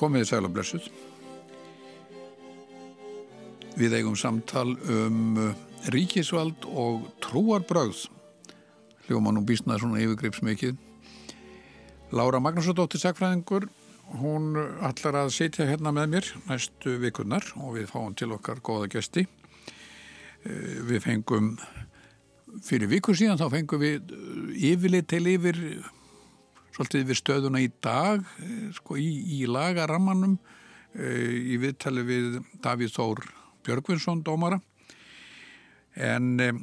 Komið í sælablessuð. Við eigum samtal um uh, ríkisvald og trúarbröð. Hljóma nú býstnaði svona yfirgripsmikið. Lára Magnúsardóttir Sækfræðingur, hún allar að sitja hérna með mér næstu vikunnar og við fáum til okkar góða gesti. Uh, við fengum, fyrir viku síðan þá fengum við uh, yfirlit til yfir svolítið við stöðuna í dag sko, í, í lagarammanum í viðtali við Davíð Þór Björgvinsson dómara. En um,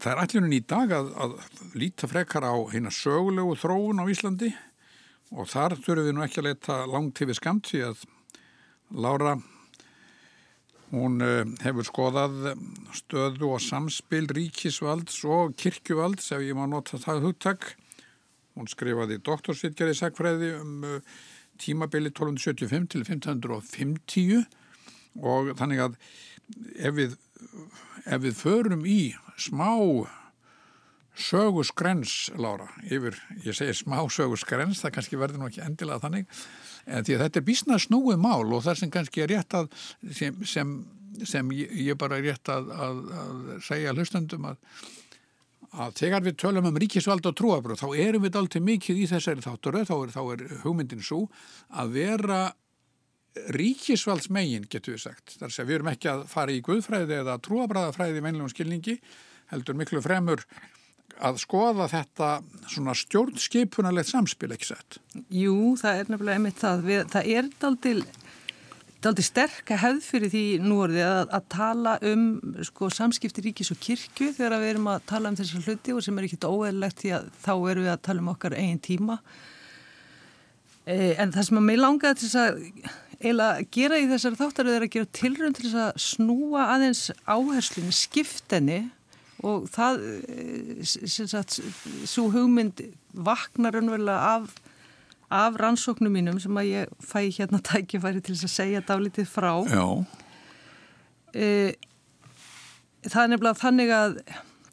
það er allir í dag að, að líta frekar á hérna sögulegu þróun á Íslandi og þar þurfum við nú ekki að leta langt við skamt því að Lára hún uh, hefur skoðað stöðu og samspil ríkisvalds og kirkjuvalds ef ég má nota það hugtak Hún skrifaði doktorsvitgerði sagfræði um uh, tímabili 1275 til 1550 og þannig að ef við, ef við förum í smá sögusgrens, Lára, yfir, ég segir smá sögusgrens, það kannski verður nú ekki endilega þannig, en því að þetta er bísna snúið mál og það sem kannski er rétt að, sem, sem, sem ég, bara er rétt að, að, að segja hlustandum að að þegar við tölum um ríkisvald og trúabröð þá erum við alltaf mikið í þessari þátturöð, þá er, þá er hugmyndin svo að vera ríkisvaldsmegin, getur við sagt. Þar sé við erum ekki að fara í guðfræði eða trúabröðafræði í venlegum skilningi, heldur miklu fremur að skoða þetta svona stjórnskipunarlegt samspil, ekki sett? Jú, það er nefnilega einmitt það. Við, það er aldrei aldrei sterk að hefð fyrir því nú orðið að, að tala um sko, samskipti ríkis og kirkju þegar við erum að tala um þessar hluti og sem er ekkit óeðlegt því að þá erum við að tala um okkar eigin tíma. E, en það sem að mig langaði til þess að eiginlega gera í þessari þáttaröð er að gera tilrönd til þess að snúa aðeins áherslunni, skiptenni og það e, sem sagt, svo hugmynd vaknar önverulega af af rannsóknum mínum sem að ég fæ hérna tækifæri til þess að segja dálítið frá. E, það er nefnilega þannig að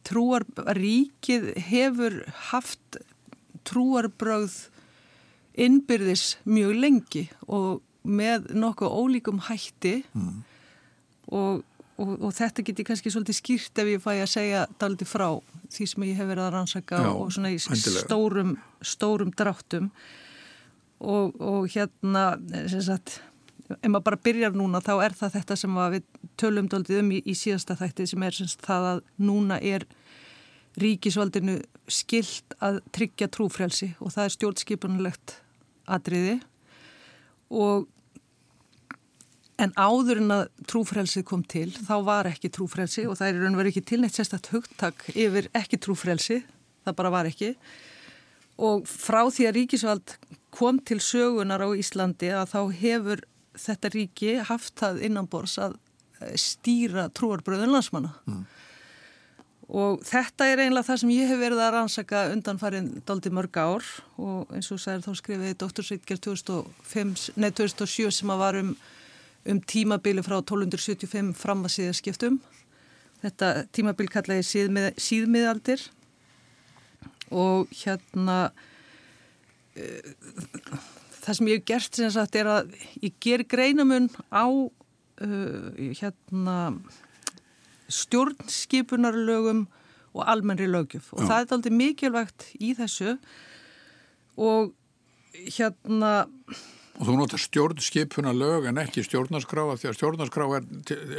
trúarríkið hefur haft trúarbröð innbyrðis mjög lengi og með nokkuð ólíkum hætti. Mm. og, og, og þetta getur kannski svolítið skýrt ef ég fæ að segja dálítið frá því sem ég hef verið að rannsaka Já, og svona í stórum, stórum dráttum og, og hérna sagt, ef maður bara byrjar núna þá er það þetta sem við tölum doldið um í, í síðasta þætti sem er semst það að núna er ríkisvaldinu skilt að tryggja trúfrelsi og það er stjórnskipunulegt atriði. Og en áður en að trúfrelsið kom til þá var ekki trúfrelsi og það er raun og verið ekki tilnætt sérstætt hugtak yfir ekki trúfrelsi, það bara var ekki. og frá því að ríkisvald kom til sögunar á Íslandi að þá hefur þetta ríki haft það innanbors að eh, stýra trúarbröðun landsmanna. Mm. og þetta er einlega það sem ég hef verið að rannsaka undanfarið daldi mörg ár. Og eins og sæður þá skrifiði doktorsvitger 2007 sem að var um, um tímabili frá 1275 fram að síðaskiptum þetta tímabili kallaði síðmið, síðmiðaldir og hérna það sem ég hef gert sem sagt er að ég ger greinamun á uh, hérna stjórnskipunarlögum og almennri lögjöf og Já. það er aldrei mikilvægt í þessu. Og hérna Og þú notar stjórnskipunarlög en ekki stjórnarskrá því að stjórnarskrá er,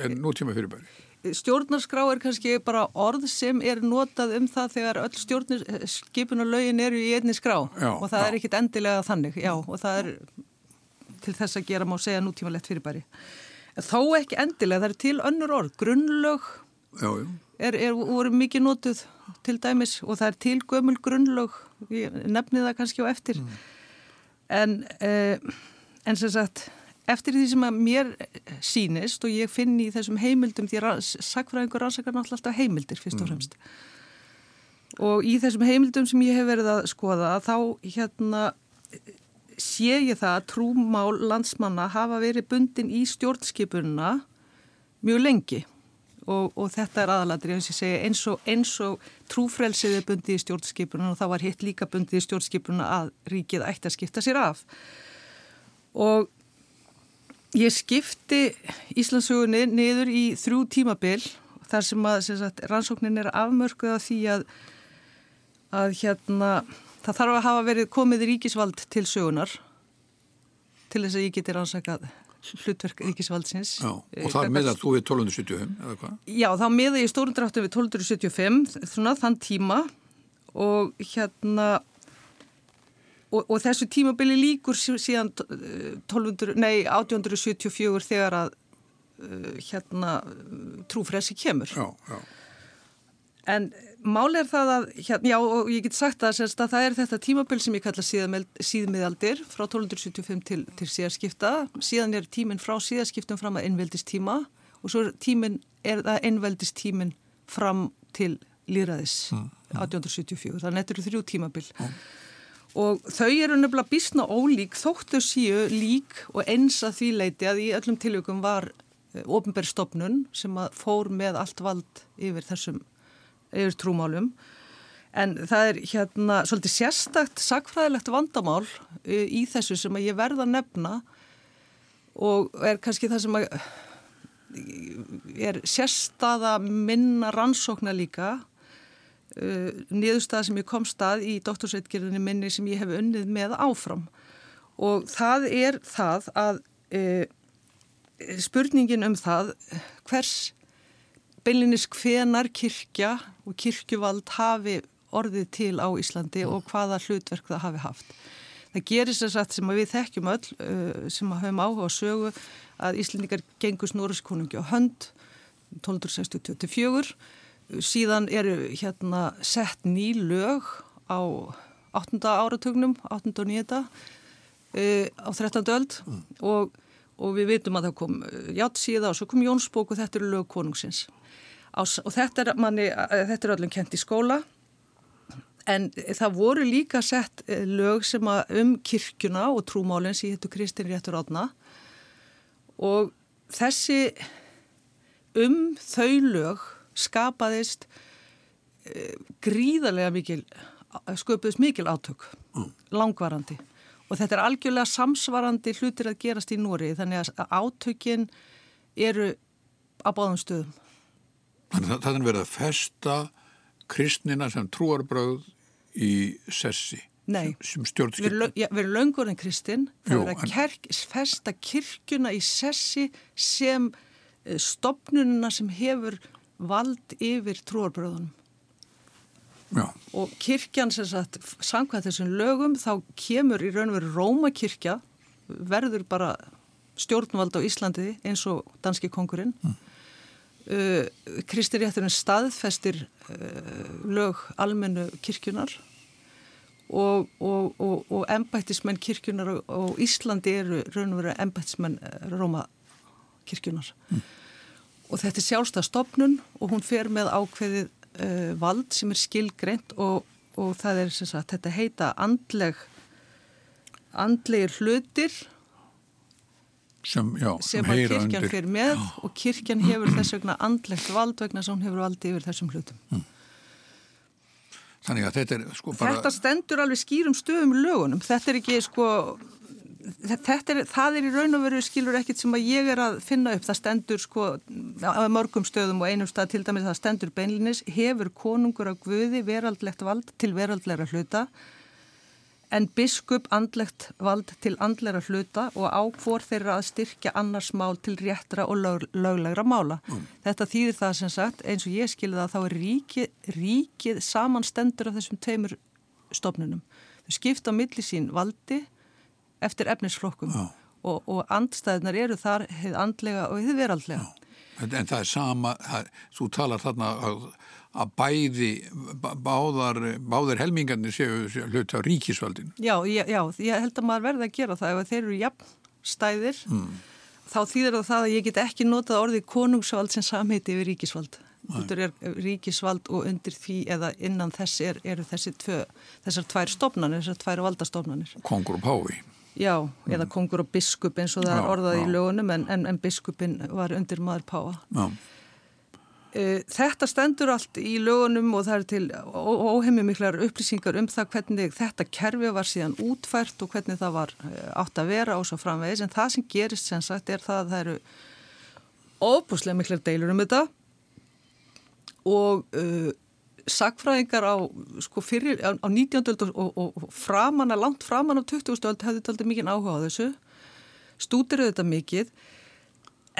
er nútíma fyrirbæri stjórnarskrá er kannski bara orð sem er notað um það þegar öll stjórnarskipunarlögin eru í einni skrá. Já, og það já. er ekkit endilega þannig já, og það er til þess að gera má segja nútímalegt fyrirbæri. Þó ekki endilega, það er til önnur orð. Grunnlög er, er, voru mikið notuð til dæmis og það er til gömul grunnlög. Nefnið það kannski á eftir. Mm. en eh, en sem sagt eftir því sem að mér sínist og ég finn í þessum heimildum því að sakfræðingur rannsakar náttúrulega heimildir fyrst og mm. fremst mm. og í þessum heimildum sem ég hef verið að skoða þá hérna sé ég það að trúmál landsmanna hafa verið bundin í stjórnskipununa mjög lengi og, og þetta er aðaladri eins og, eins og trúfrelsið er bundið í stjórnskipununa og þá var hitt líka bundið í stjórnskipununa að ríkið ætti að skipta sér af og ég skipti Íslandsugunni niður í þrjú tímabil þar sem að sem sagt, rannsóknin er afmörkuð af því að, að hérna, það þarf að hafa verið komið ríkisvald til sögunar til þess að ég geti rannsakað hlutverk ríkisvaldsins. Já, og þar meðal þú við 1275 eða hvað? Já, þá meða ég stórundráttu við 1275, svona þann tíma og hérna og, og þessu tímabili líkur síðan 1200, nei, 1874 þegar að uh, hérna trúfresi kemur. Já, já. En mál er það að, hérna, já og ég get sagt það að það er þetta tímabil sem ég kalla síðmiðaldir frá 1275 til, til síðarskipta. Síðan er tíminn frá síðarskiptum fram að innveldistíma og svo er, tíminn, er það innveldistíminn fram til líraðis mm. 1874. Þannig að þetta eru þrjú tímabil. Mm. Og þau eru nefnilega bísna ólík þóttu síu lík og eins að því leiti að í öllum tilvægum var eh, ofnbergstofnun sem fór með allt vald yfir þessum yfir trúmálum. En það er hérna svolítið sérstakt sakfræðilegt vandamál e, í þessu sem að ég verða að nefna og er kannski það sem að er sérstaða minna rannsókna líka uh, niðurstaða sem ég kom stað í doktorsveitgerðinni minni sem ég hef unnið með áfram. Og það er það að uh, spurningin um það hvers beilinnis hvenar kirkja og kirkjuvald hafi orðið til á Íslandi og hvaða hlutverk það hafi haft. Það gerir sér satt sem við þekkjum öll uh, sem hafum áhuga á sögu að Íslandingar gengur Snorriskonungi á hönd 1264 síðan eru hérna sett ný lög á 8. áratögnum 8. og 9. Uh, á 13. öld mm. og, og við vitum að það kom uh, Játsíða og svo kom Jónsbók og þetta eru lög konungsins og þetta er, manni, þetta er öllum kent í skóla en það voru líka sett eh, lög sem að um kirkjuna og trúmálinn sem héttu Kristinn Réttur Átna og þessi um þau lög skapaðist e, gríðarlega mikil sköpuðist mikil átök mm. langvarandi og þetta er algjörlega samsvarandi hlutir að gerast í Nóri þannig að átökin eru á báðum stöðum Þannig að það er verið að festa kristnina sem trúarbröð í sessi. Nei, sem, sem við, ja, við erum löngur en kristinn, það er að kerk, festa kirkjuna í sessi sem eh, stopnununa sem hefur vald yfir trúarbröðunum. Já. Og kirkjan sem sagt, sangvað þessum lögum, þá kemur í raun og veru Rómakirkja, verður bara stjórnvald á Íslandi eins og danski kongurinn. Mm Uh, Kristi rétturinn staðfestir uh, lög almennu kirkjunar og, og, og, og embættismenn kirkjunar og Íslandi eru raun og verið embættismenn uh, Róma kirkjunar mm. Og þetta er sjálfstað stopnun og hún fer með ákveðið uh, vald sem er skilgreint og það er sagt, þetta heita andleg andlegir hlutir sem, já, sem kirkjan fyrir með já. og kirkjan hefur þess vegna andlegt vald vegna sem hún hefur valdi yfir þessum hlutum. Mm. Þannig að þetta er sko bara... Þetta stendur alveg skýrum stöðum lögunum. Þetta er ekki sko... Þetta er, það er í raun og veru skilur ekkit sem að ég er að finna upp. Það stendur sko á mörgum stöðum og einum stað til dæmis það stendur beinlinis hefur konungur á guði veraldlegt vald til veraldlegra hluta en biskup andlegt vald til andlera hluta og ákvor þeirra að styrkja annars mál til réttra og lög, löglegra mála. Mm. Þetta þýðir það sem sagt, eins og ég skilði það, þá er ríkið, ríkið samanstendur af þessum teimur stofnunum. Þau skipta á milli sín valdi eftir efnisflokkum og, og andstæðnar eru þar heið andlega og heið veraldlega. Já. En það er sama, það, þú talar þarna að að bæði, báðar, báðar helmingarnir séu hluti á ríkisvaldin. Já, já, já, ég held að maður verði að gera það ef þeir eru jafnstæðir mm. þá þýðir það það að ég get ekki notað orðið konungsvald sem samheiti við ríkisvald. Þetta er ríkisvald og undir því eða innan þess er, eru þessi tvö, þessar tvær stofnanir, þessar tvær valdastofnanir. Kongur og pái. Já, eða mm. kongur og biskup eins og það er orðað já. í lögunum en, en, en biskupin var undir maður páa. Já. E, þetta stendur allt í lögunum og það er til óheimmi miklar upplýsingar um það hvernig þetta kerfi var síðan útfært og hvernig það var e, átt að vera og svo framvegis en það sem gerist sem sagt er það að það eru óbúslega miklar deilur um þetta og uh, sagfræðingar á, sko, fyrir, á, á 19. öld og, og, og framan að langt framan á 20. öld hefði þetta mikið áhuga á þessu stúdiruðu þetta mikið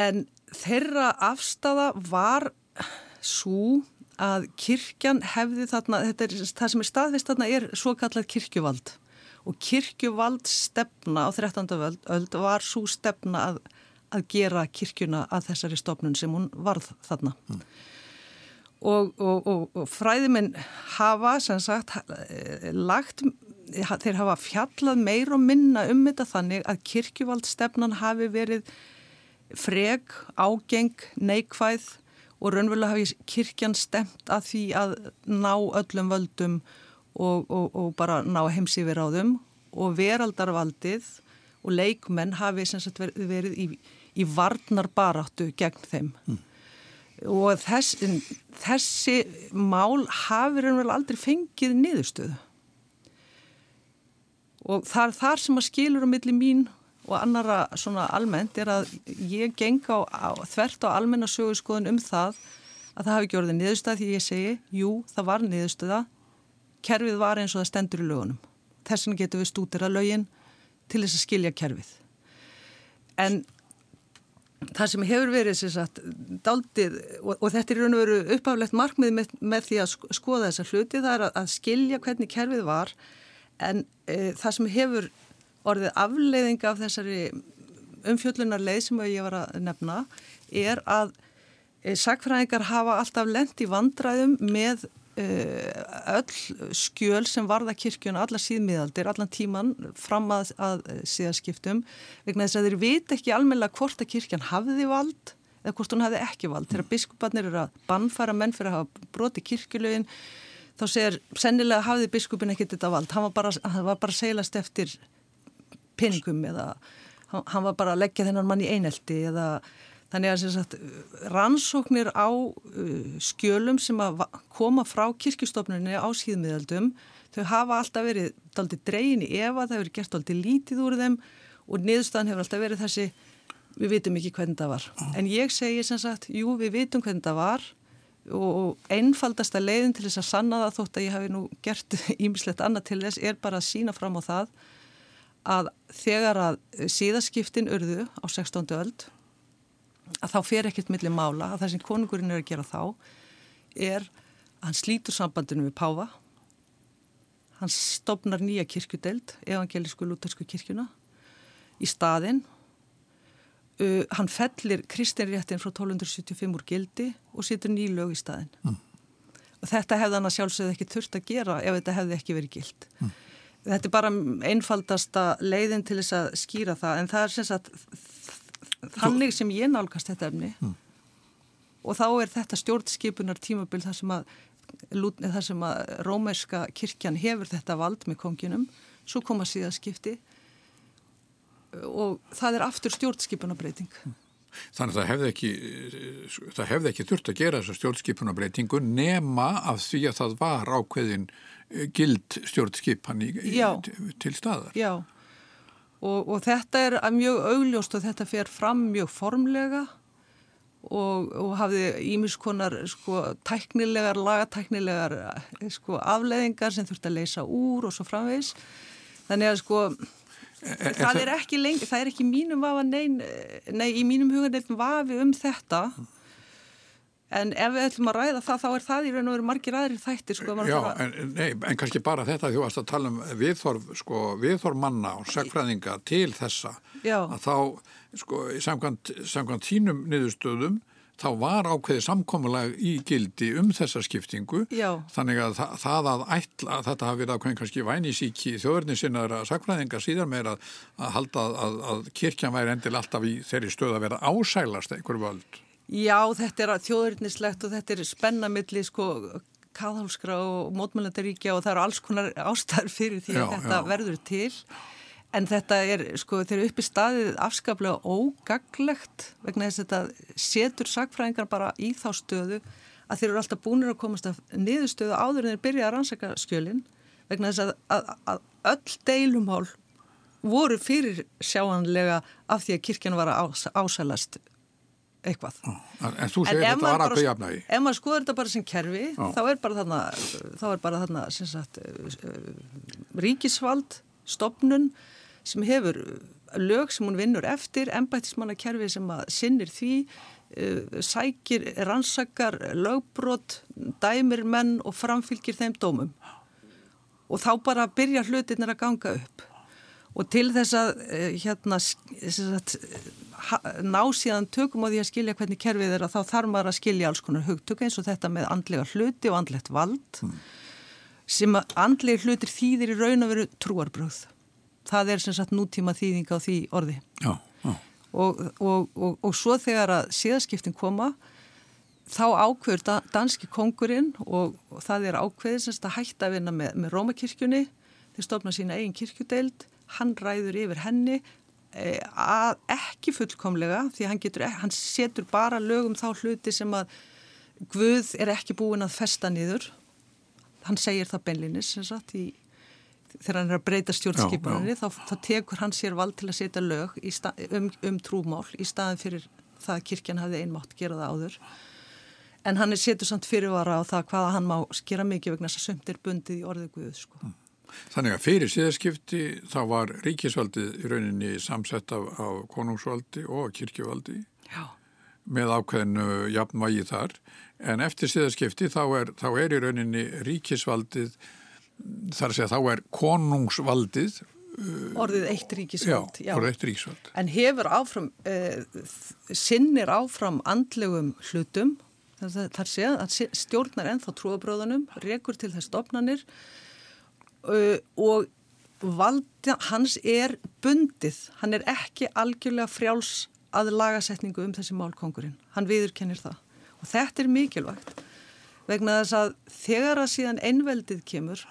en þeirra afstafa var svo að kirkjan hefði þarna, er það sem er staðvist þarna er svo kallat kirkjuvald og kirkjuvald stefna á 13. öld var svo stefna að, að gera kirkjuna að þessari stofnun sem hún varð þarna mm. Og, og, og, fræðiminn hafa sem sagt lagt, þeir hafa fjallað meir og minna um þetta þannig að kirkjuvald stefnan hafi verið freg, ágeng, neikvæð og raunverulega hafi kirkjan stemt að því að ná öllum völdum og, og, bara ná heimsífir á þeim og veraldarvaldið og leikmenn hafi verið, verið í, í varnar baráttu gegn þeim. Mm. Og þess, þessi mál hafi raunverulega aldrei fengið niðurstöðu. Og það er þar sem að skilur á milli mín og annara svona almennt er að ég geng á, á þvert á almenna sögurskoðun um það að það hafi ekki orðið niðurstað því ég segi, jú, það var niðurstaða. Kerfið var eins og það stendur í lögunum. Þess vegna getur við stútir að lögin til þess að skilja kerfið. En það sem hefur verið sagt daldið og, og þetta er raun og veru uppaflegt markmið með, með því að skoða þessa hluti það er að, að skilja hvernig kerfið var en e, það sem hefur orðið afleiðing af þessari umfjöllunarleið sem ég var að nefna er að e, sakfræðingar hafa alltaf lend í vandræðum með öll skjöl sem varða kirkjuna allar síðmiðaldir, allan tíman fram að, að síðaskiptum vegna þess að þeir veit ekki almennilega hvort að kirkjan hafiði vald eða hvort hún hafiði ekki vald. Þegar biskuparnir eru að bannfæra menn fyrir að hafa broti kirkjulögin þá segir sennilega hafiði biskupin ekkert þetta vald. Hann var bara, hann var bara seilast eftir peningum eða hann var bara að leggja þennan mann í einelti eða þannig að sagt, rannsóknir á uh, skjölum sem að koma frá kirkustofnunni á síðmiðaldum þau hafa alltaf verið daldi dreyin í efa, það hefur gert daldi lítið úr þeim og niðurstaðan hefur alltaf verið þessi við vitum ekki hvernig það var en ég segi sem sagt, jú við vitum hvernig það var og einfaldasta leiðin til þess að sanna það þótt að ég hafi nú gert ímislegt annað til þess er bara að sína fram á það að þegar að síðaskiptin urðu á 16. öld að þá fer ekkert millir mála að það sem konungurinn er að gera þá er að hann slítur sambandinu við Páfa hann stopnar nýja kirkudeld evangelísku lútersku kirkjuna í staðinn uh, hann fellir kristinréttin frá 1275 úr gildi og setur nýlög í staðinn mm. og þetta hefði hann að sjálfsögðu ekki þurft að gera ef þetta hefði ekki verið gild mm. Þetta er bara einfaldasta leiðin til þess að skýra það en það er sem sagt þannig sem ég nálgast þetta efni mm. og þá er þetta stjórnskipunar tímabil þar sem að, þar sem að rómerska kirkjan hefur þetta vald með konginum, svo koma síðaskipti og það er aftur stjórnskipunarbreyting. Mm. Þannig að það hefði ekki, það hefði ekki þurft að gera þessa stjórnskipunarbreytingu nema af því að það var ákveðin gild stjórnskipan í, til staðar. Já, og, og þetta er mjög augljóst og þetta fer fram mjög formlega og, og hafði ímiskonar sko, tæknilegar, lagatæknilegar sko, afleðingar sem þurft að leysa úr og svo framvegs. Þannig að sko... Er, það er ekki lengi, það er ekki mínum vafa nein, nei, í mínum hugan er vafi um þetta En ef við ætlum að ræða það, þá er það í raun og veru margir aðrir þættir. Sko, Já, en, nei, en kannski bara þetta að þú varst að tala um viðþorf, sko, viðþorf manna og segfræðinga til þessa. Já. Að þá, sko, samkvæmt, samkvæmt þínum niðurstöðum, þá var ákveðið samkómulag í gildi um þessa skiptingu. Já. Þannig að það, það að ætla, að þetta hafi verið ákveðin kannski vænisíki þjóðurnisinnar að segfræðinga síðan meira að, að halda að, að kirkjan væri endil alltaf í þeirri stöð að vera ásælast einhverju völd. Já, þetta er þjóðurnislegt og þetta er spennamilli sko kathálskra og mótmælandaríkja og það eru alls konar ástæður fyrir því að já, þetta já. verður til En þetta er, sko, þeir eru uppi staðið afskaplega ógaglegt vegna þess að þetta setur sagfræðingar bara í þá stöðu að þeir eru alltaf búinir að komast af niðurstöðu áður en þeir byrja að rannsaka skjölinn vegna þess að, að, að öll deilumál voru fyrir sjáanlega af því að kirkjan var að ás, ásælast eitthvað. En þú segir en þetta var að byggja afnægi. Ef maður skoður þetta bara sem kerfi, Já. þá er bara þarna, þá er bara þarna, sem sagt, ríkisvald, stopnun, sem hefur lög sem hún vinnur eftir, ennbættismannakerfi sem að sinnir því, uh, sækir, rannsakar, lögbrot, dæmir menn og framfylgir þeim dómum. Og þá bara byrja hlutinir að ganga upp. Og til þess að hérna, sagt, ná síðan tökum á því að skilja hvernig kerfið er að þá þarf maður að skilja alls konar hugtök eins og þetta með andlega hluti og andlegt vald mm. sem að andlega hlutir þýðir í raun að veru trúarbröð það er sem sagt nútíma þýðing á því orði. Já, já. Og, og, og, og svo þegar að síðaskiptin koma þá ákveður da, danski kongurinn og það er ákveðið sem sagt að hætta að vinna með, með Rómakirkjunni. Þeir stofna sína eigin kirkjudeild. Hann ræður yfir henni að ekki fullkomlega því hann, getur, hann setur bara lögum þá hluti sem að Guð er ekki búin að festa niður hann segir það í þegar hann er að breyta stjórnskipunni þá, þá tekur hann sér vald til að setja lög um, um trúmál í staðin fyrir það að kirkjan hafði einmátt gera það áður en hann er setur samt fyrirvara á það hvaða hann má skera mikið vegna þess að sömnt er bundið í orðið Guð sko. Mm. Þannig að fyrir síðaskipti þá var ríkisvaldið í rauninni samsett af, af konungsvaldi og kirkjuvaldi Já. með ákveðinu jafnvægi þar en eftir síðaskipti þá er, þá er í rauninni ríkisvaldið þar að segja þá er konungsvaldið uh, Orðið eitt ríkisvald Já, já. orðið eitt ríkisvald En hefur áfram uh, sinnir áfram andlegum hlutum þar að stjórnar ennþá trúabróðunum, rekur til þess stopnarnir uh, og valdi hans er bundið, hann er ekki algjörlega frjáls að lagasetningu um þessi málkongurinn, hann viðurkennir það og þetta er mikilvægt vegna þess að þegar að síðan einveldið kemur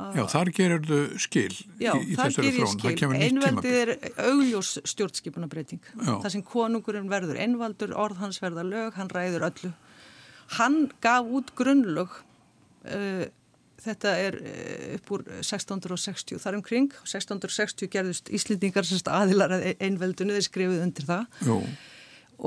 Já, þar gerur þau skil Já, í, þessari þar gerir skil. Einveldið er augljós stjórnskipunabreiting. Það sem konungurinn verður einvaldur, orð hans verða lög, hann ræður öllu. Hann gaf út grunnlög, uh, þetta er uh, upp úr 1660 þar umkring. 1660 gerðust Íslendingar aðilar að einveldinu, þeir skrifuð undir það. Jú.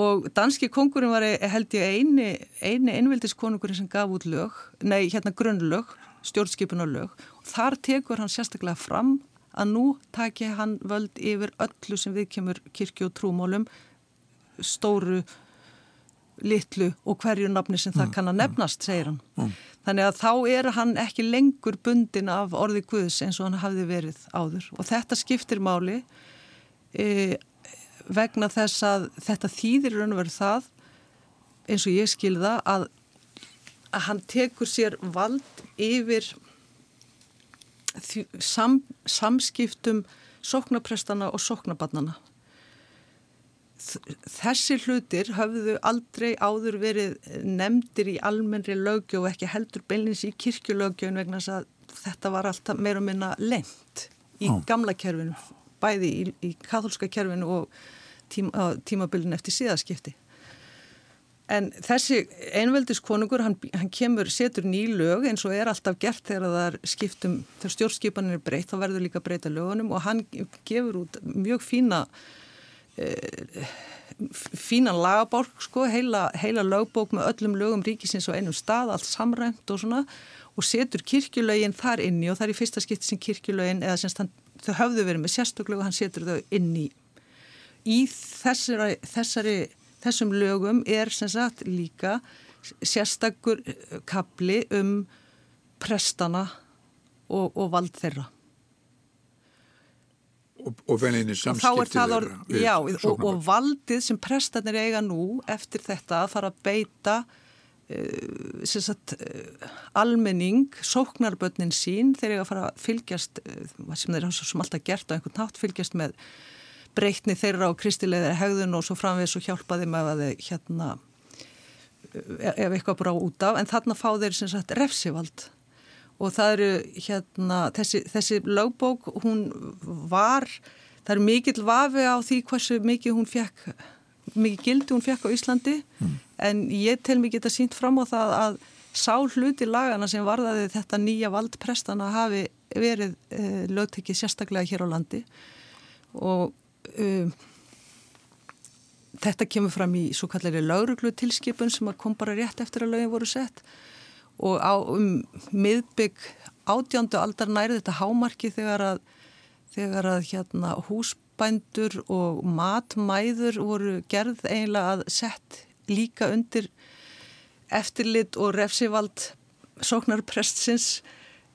Og danski kongurinn var held ég eini, eini einveldiskonungurinn sem gaf út lög, nei hérna grunnlög stjórnskipunarlög og þar tekur hann sérstaklega fram að nú taki hann völd yfir öllu sem við kemur kirkju og trúmólum stóru, litlu og hverju nafni sem það mm, kann að nefnast, segir hann. Mm. Þannig að þá er hann ekki lengur bundin af orði Guðs eins og hann hafði verið áður og þetta skiptir máli e, vegna þess að þetta þýðir raun og verið það eins og ég skilða að að hann tekur sér vald yfir sam, samskiptum sóknaprestana og sóknabannana. Þessi hlutir hafðu aldrei áður verið nefndir í almennri lögjöf og ekki heldur beinins í kirkjulögjöfun vegna þess að þetta var alltaf meira og minna lengt í Ó. gamla kerfinu, bæði í, í katholska kerfinu og tíma, tímabilin eftir síðaskipti. En þessi einveldiskonungur, hann, hann kemur, setur ný lög eins og er alltaf gert þegar það er skiptum, þegar stjórnskipanin er breytt, þá verður líka breyta lögunum og hann gefur út mjög fína, e, fína lagabálk, sko, heila, heila lögbók með öllum lögum ríkisins á einum stað, allt samrænt og svona og setur kirkjulögin þar inni og það er í fyrsta skipti sem kirkjulögin, eða semst hann, þau höfðu verið með sérstöklögu og hann setur þau inni í þessari, þessari þessum lögum er sem sagt líka sérstakur eh, kapli um prestana og, og vald þeirra. Og, og veninni samskiptið þeirra. Já, og, og valdið sem prestanir eiga nú eftir þetta að fara að beita uh, sagt, uh, almenning, sóknarbötnin sín þegar ég að fara að fylgjast, uh, sem þeir hafa sem alltaf gert á einhvern nátt, fylgjast með breytni þeirra á kristilegðar hegðun og svo framvegis og hjálpaði með að þeir hérna ef eitthvað bara út af en þarna fá þeir sem sagt refsivald og það eru hérna, þessi, þessi lögbók, hún var, það eru mikill vafi á því hversu mikið hún fekk, mikið gildi hún fekk á Íslandi, mm. en ég tel mikið þetta sínt fram á það að sá hluti lagana sem varðaði þetta nýja valdprestana hafi verið uh, lögtekið sérstaklega hér á landi. Og um, þetta kemur fram í svo kallari lauruglu tilskipun sem kom bara rétt eftir að lögin voru sett og á um, miðbygg átjándu aldar nærið þetta hámarki þegar að, þegar að hérna, húsbændur og matmæður voru gerð eiginlega að sett líka undir eftirlit og refsivald sóknarprestsins.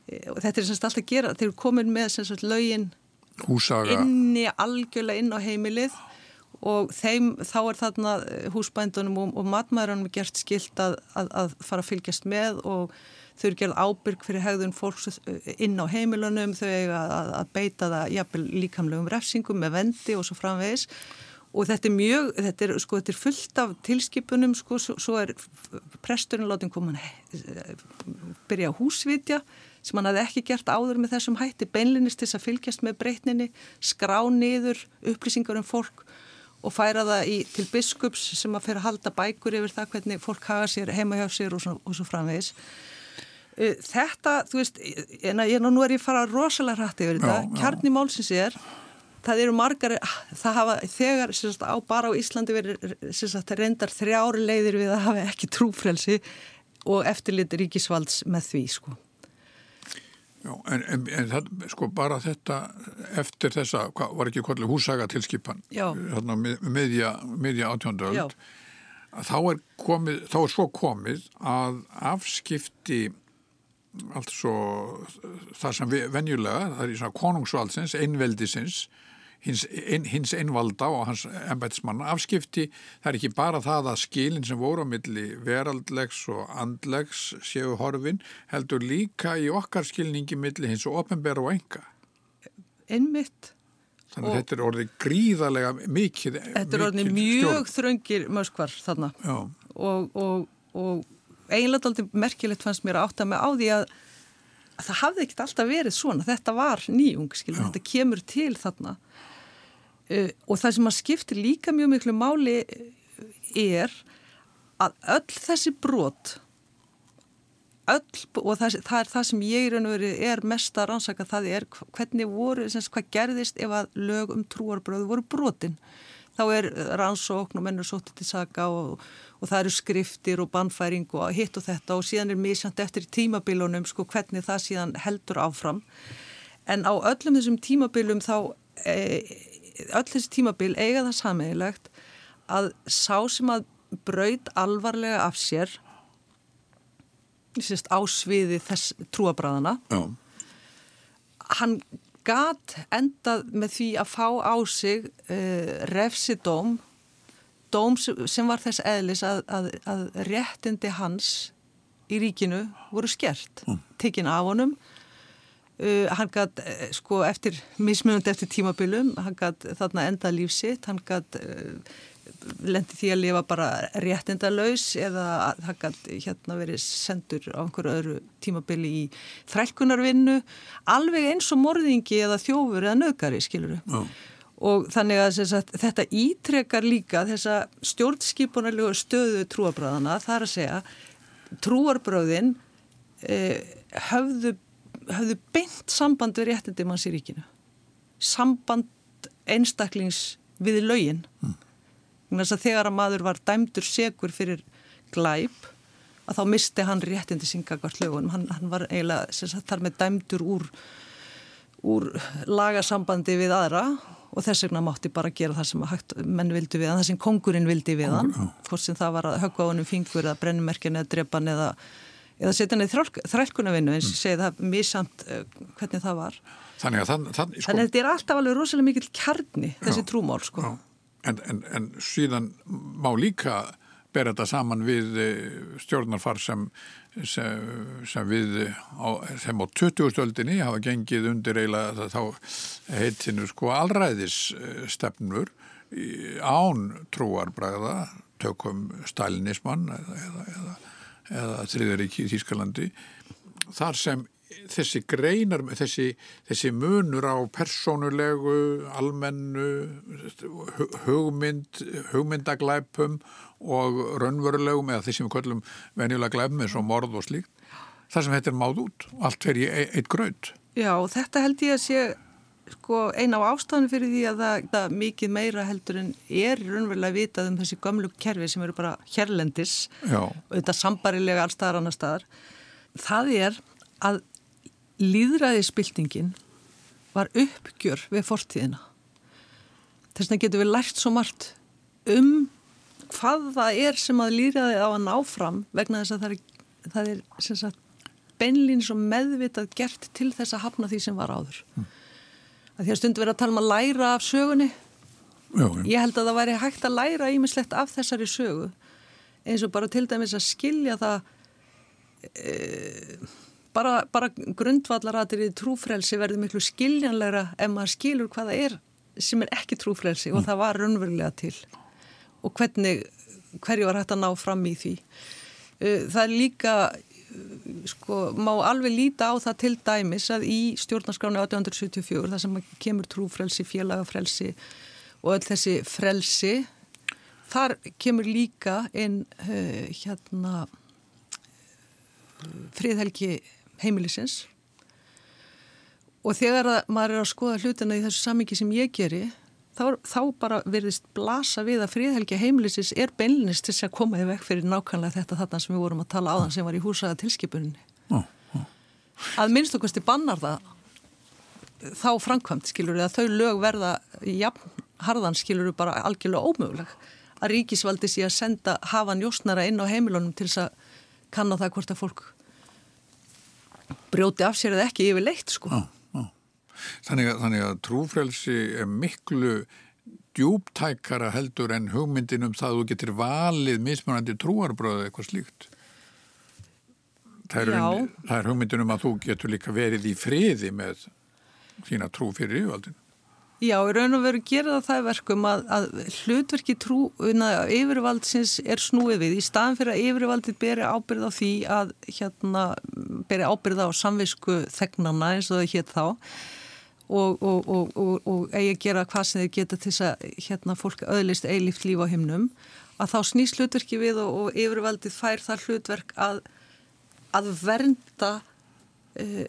Þetta er semst alltaf að gera, þeir eru komin með semst lögin Húsaga. inni algjörlega inn á heimilið og þeim, þá er þarna húsbændunum og, og matmæðurunum gert skilt að, að, að fara að fylgjast með og þau eru gerð ábyrg fyrir hegðun fólks inn á heimilunum, þau eiga að, að beita það jafnvel líkamlegum refsingum með vendi og svo framvegis. Og þetta er mjög, þetta er, sko, þetta er fullt af tilskipunum, sko, svo, svo er presturinn látin koma byrja að húsvitja sem hann hafði ekki gert áður með þessum hætti beinlinnist til að fylgjast með breytninni skrá niður upplýsingar um fólk og færa það í, til biskups sem að fyrir að halda bækur yfir það hvernig fólk hafa sér heima hjá sér og svo, og svo framvegis. Þetta, þú veist, en að, nú er ég að fara rosalega hrætti yfir þetta. Kjarni málsins er, það eru margar, það hafa þegar sagt, á, bara á Íslandi verið sagt, reyndar þrjári leiðir við að hafa ekki trúfrelsi og eftirlit ríkisvalds með því, sko. Já, en, en, en það, sko bara þetta eftir þessa, hvað var ekki kvöldu húsaga tilskipan, þarna miðja, miðja átjóndöld, þá er komið, þá er svo komið að afskipti allt svo það sem venjulega, það er í svona konungsvaldsins, einveldisins hins, ein, hins einvalda og hans embætismann afskipti, það er ekki bara það að skilin sem voru á milli veraldlegs og andlegs séu horfin, heldur líka í okkar skilningi milli hins og ofenbæra og enga. Einmitt. Þannig að þetta er orðið gríðarlega mikið Þetta er orðið mjög stjórn. þröngir möskvar þarna Já. og, og, og eiginlega aldrei merkilegt fannst mér að átta mig á því að, að það hafði ekkert alltaf verið svona, þetta var nýjung, þetta kemur til þarna og það sem að skiptir líka mjög miklu máli er að öll þessi brot öll, og það, það er það sem ég er mest að rannsaka það er hvernig voru, semst, hvað gerðist ef að lög um trúarbröðu voru brotin. Þá er rannsókn og mennur sótið til saga og, og það eru skriftir og bannfæring og hitt og þetta og síðan er mísjönd eftir tímabilunum sko hvernig það síðan heldur áfram. En á öllum þessum tímabilum þá e, öll þessi tímabil eiga það sameigilegt að sá sem að braud alvarlega af sér sérst, á sviði þess trúabræðana hann gat endað með því að fá á sig uh, refsidóm dóm sem var þess eðlis að, að, að réttindi hans í ríkinu voru skert mm. tekinn af honum uh, hann gætt uh, sko eftir mismunandi eftir tímabilum hann gætt þarna enda lífsitt hann gætt lendi því að lifa bara réttindalaus eða það gæti hérna verið sendur á einhverju öðru tímabili í þrælkunarvinnu alveg eins og morðingi eða þjófur eða nöðgari, skiluru Já. og þannig að sagt, þetta ítrekar líka þessa stjórnskipunarlegu stöðu trúabráðana það er að segja trúarbröðin eh, höfðu, höfðu beint samband við réttindi manns í ríkinu. Samband einstaklings við laugin mm þegar að maður var dæmdur segur fyrir glæp að þá misti hann réttindi syngakvart lögunum. Hann, hann var eiginlega sagt, þar með dæmdur úr, úr lagasambandi við aðra og þess vegna mátti bara gera það sem hægt, menn vildi við hann, það sem kongurinn vildi við hann, hvort sem það var að höggva á hennum fingur eða brennumerkjan eða drepan eða, eða setja hann í þrælkunavinnu eins og mm. segið það misamt uh, eh, hvernig það var. Þannig að, þann, þann, sko... Þannig að þetta er alltaf alveg rosalega mikil kjarni þessi já, trúmál sko. En, en, en síðan má líka bera þetta saman við eh, stjórnarfar sem, sem, sem við á, sem á 20-stöldinni hafa gengið undir eiginlega þá heitinu sko allræðisstefnur án trúarbræða tökum stalinismann eða, eða, eða, eða þriðaríki í Þýskalandi þar sem þessi greinar, þessi, þessi munur á persónulegu, almennu, hugmynd, hugmyndaglæpum og raunverulegum eða þessi við köllum venjulega glæpum eins og morð og slíkt, þar sem þetta er máð út, allt fer í eitt gröð. Já, þetta held ég að sé sko, eina á ástæðan fyrir því að það, það mikið meira heldur en er raunverulega vitað um þessi gamlu kerfi sem eru bara hérlendis þetta sambarilega allstaðar annar staðar. Það er að líðræðisbyltingin var uppgjör við fortíðina. Þess vegna getur við lært svo margt um hvað það er sem að líðræði á að ná fram vegna þess að það er, það er sagt, beinlýns og meðvitað gert til þess að hafna því sem var áður. Mm. Að því að stundu verið að tala um að læra af sögunni. Já, já. Ég held að það væri hægt að læra ímislegt af þessari sögu eins og bara til dæmis að skilja það e, bara, bara grundvallaratir í trúfrelsi verður miklu skiljanlegra ef maður skilur hvaða er sem er ekki trúfrelsi mm. og það var raunverulega til og hvernig, hverju var hægt að ná fram í því. Uh, það er líka, sko, má alveg líta á það til dæmis að í stjórnarskráni 1874, það sem kemur trúfrelsi, félagafrelsi og öll þessi frelsi, þar kemur líka inn uh, hérna friðhelgi heimilisins. Og þegar maður er að skoða hlutina í þessu samingi sem ég geri þá, þá bara verðist blasa við að fríðhelgi heimilisins er beinlinist til að koma í vekk fyrir nákvæmlega þetta þarna sem við vorum að tala á þann sem var í húsaða tilskipuninni oh, oh. að minnst okkvæmst í bannar það þá framkvæmt skilur að þau lög verða jafn harðan skilur bara algjörlega ómöguleg að ríkisvaldi sé að senda hafa njósnara inn á heimilunum til þess að kanna það hvort að fólk brjóti af sér eða ekki yfir leitt sko. Á, á. Þannig, að, þannig að trúfrelsi er miklu djúptækara heldur en hugmyndin um það að þú getur valið mismunandi trúarbröðu eitthvað slíkt. Það er, það er hugmyndin um að þú getur líka verið í friði með þína trú fyrir yfirvaldinu. Já, í raun og veru gera það það verkum að, að hlutverki trú yfirvaldsins er snúið við í staðan fyrir að yfirvaldið beri ábyrð á því að hérna, beri ábyrð á samvisku þegnana eins og það hétt þá og, og, og, og eigi að gera hvað sem þeir geta til þess að hérna, fólk öðlist eilift líf á himnum að þá snýst hlutverki við og yfirvaldið fær það hlutverk að, að vernda uh,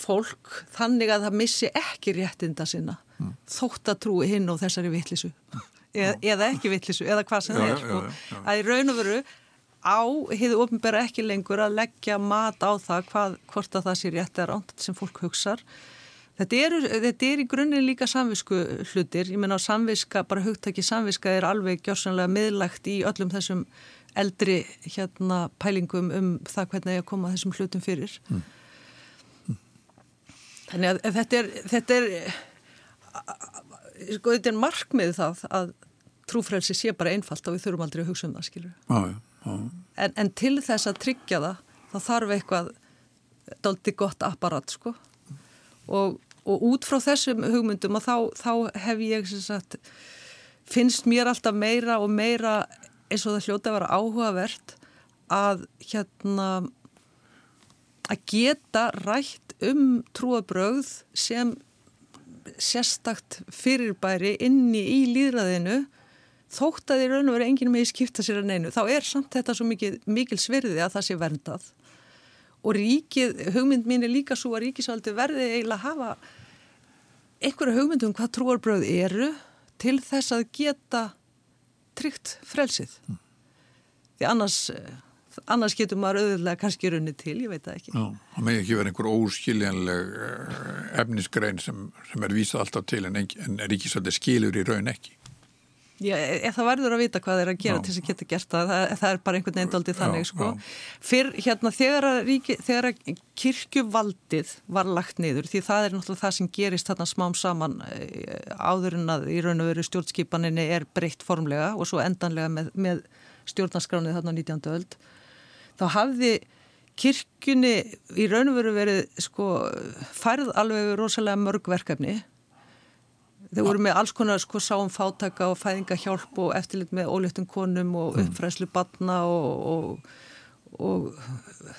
fólk þannig að það missi ekki réttinda sinna mm. þótt að trúi hinn og þessari vittlisu eð, eða ekki vittlisu eða hvað sem það er sko. að í raun og veru á hefur ofnbæra ekki lengur að leggja mat á það hvað, hvort að það sé rétt eða ránt sem fólk hugsar Þetta er, þetta er í grunninn líka samvisku hlutir, ég menna á samviska, bara hugtaki samviska er alveg gjörsanlega miðlagt í öllum þessum eldri hérna pælingum um það hvernig ég koma þessum hlutum fyrir. Mm. Þannig að þetta er, þetta er, sko, þetta er markmið það að trúfrelsi sé bara einfalt og við þurfum aldrei að hugsa um það, skilur. Já, já. En, en til þess að tryggja það, þá þarf eitthvað daldi gott apparat, sko. Og, og út frá þessum hugmyndum að þá, þá hef ég, sagt, finnst mér alltaf meira og meira eins og það hljóta að vera áhugavert að hérna að geta rætt um trúabröð sem sérstakt fyrirbæri inni í líðræðinu þótt að því raun og verið enginn með í skipta sér að neinu, þá er samt þetta svo mikil, mikil svirði að það sé verndað og ríkið, hugmynd mín er líka svo að ríkisvaldi verði eiginlega að hafa einhverju hugmyndum hvað trúarbröð eru til þess að geta tryggt frelsið mm. því annars annars getur maður auðvitað kannski runni til, ég veit það ekki. Já, það með ekki verið einhver óskiljanleg eh, efnisgrein sem, sem er vísað alltaf til en, en ríkisöldi skilur í raun ekki. Já, eða e, það verður að vita hvað er að gera já. til þess að geta gert það, það, það er bara einhvern veginn aldrei þannig, sko. Fyrr, hérna, þegar að, ríki, þegar að kirkjuvaldið var lagt niður, því það er náttúrulega það sem gerist þarna smám saman eh, áður en að í raun og veru stjórnskipaninni er breytt formlega og svo endanlega með, með stjórnarskránið þarna 19. öld þá hafði kirkjunni í raun og veru verið sko færð alveg rosalega mörg verkefni þeir voru með alls konar sko sáum fátaka og fæðingahjálp og eftirlit með óljöftum konum og mm. uppfræslu batna og, og, og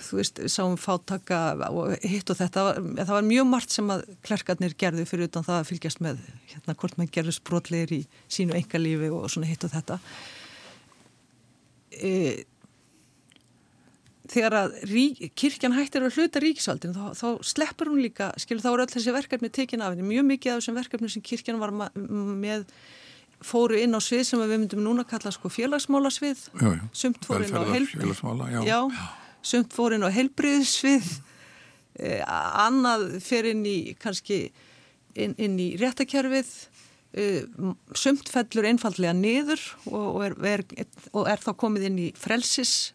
þú veist, sáum fátaka og hitt og þetta, það var mjög margt sem að klerkarnir gerði fyrir utan það að fylgjast með hérna hvort maður gerði sprotleir í sínu engalífi og svona hitt og þetta e, þegar að rík, kirkjan hættir að hluta ríkisvaldin þá, þá sleppur hún líka, skilur þá eru öll þessi verkefni tekin af henni, mjög mikið af þessum verkefni sem kirkjan var með fóru inn á svið sem við myndum núna kalla sko félagsmála svið sumt fóru inn á heilbriðsvið sumt fóru inn á heilbriðsvið eh, annað fyrir inn í kannski inn, inn í réttakjörfið eh, sumt fellur einfallega niður og, og, er, er, og er þá komið inn í frelsis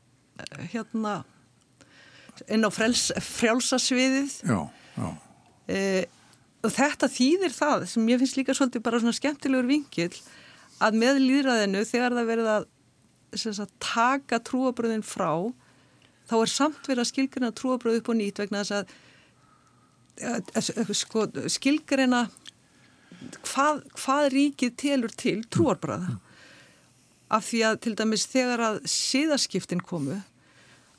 hérna inn á frels, frjálsasviðið. Já, já. Eh, og þetta þýðir það sem ég finnst líka svolítið bara svona skemmtilegur vingil að með líðræðinu þegar það verið að sagt, taka trúabröðin frá þá er samt verið að skilgjörna trúabröð upp og nýtt vegna þess að, að, að sko, skilgjörna hvað, hvað ríkið telur til trúarbröða af því að til dæmis þegar að síðaskiptin komu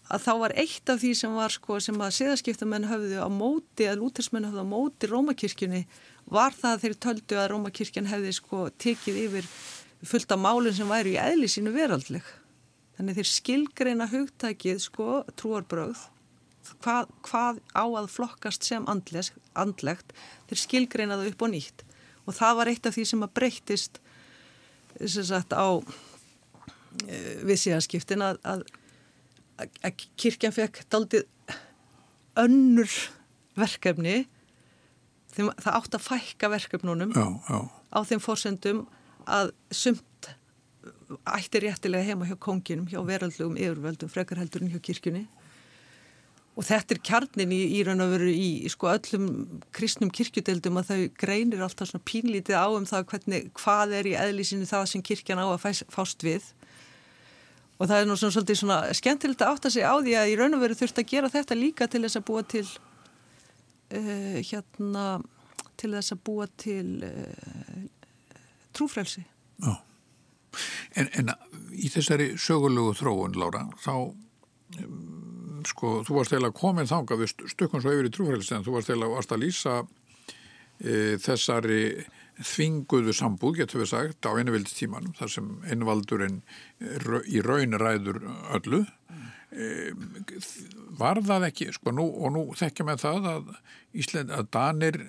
að þá var eitt af því sem var sko sem að siðaskiptamenn höfðu á móti að lútersmenn höfðu á móti Rómakirkjunni var það að þeir töldu að Rómakirkjan hefði sko tekið yfir fullt af málinn sem væri í eðli sínu veraldleg. Þannig þeir skilgreina hugtækið sko trúarbröð hvað, hvað á að flokkast sem andles, andlegt þeir skilgreina það upp og nýtt og það var eitt af því sem að breyttist sem sagt á við síðanskiptin að, að að kirkjan fekk daldið önnur verkefni þeim, það átt að fækka verkefnunum já, já. á þeim fórsendum að sumt ætti réttilega heima hjá konginum hjá veraldlegum yfirvöldum frekar heldurinn hjá kirkjunni og þetta er kjarnin í, í raun og veru í, í sko öllum kristnum kirkjudeldum að þau greinir alltaf svona pínlítið á um það hvernig, hvað er í eðlísinu það sem kirkjan á að fæs, fást við og það er nú svona svolítið svona skemmtilegt að átta sig á því að í raun og veru þurft að gera þetta líka til þess að búa til uh, hérna til þess að búa til uh, trúfrælsi Já. En, en í þessari sögulegu þróun Lára þá um, sko þú varst eða komin þánga við stökkun svo yfir í trúfrælsi en þú varst eða að lýsa uh, þessari þvinguðu sambúð, getur við sagt, á einuvildistímanum, þar sem einvaldurinn í raun ræður öllu. Var það ekki, sko, nú, og nú þekkjum við það að Ísland, að Danir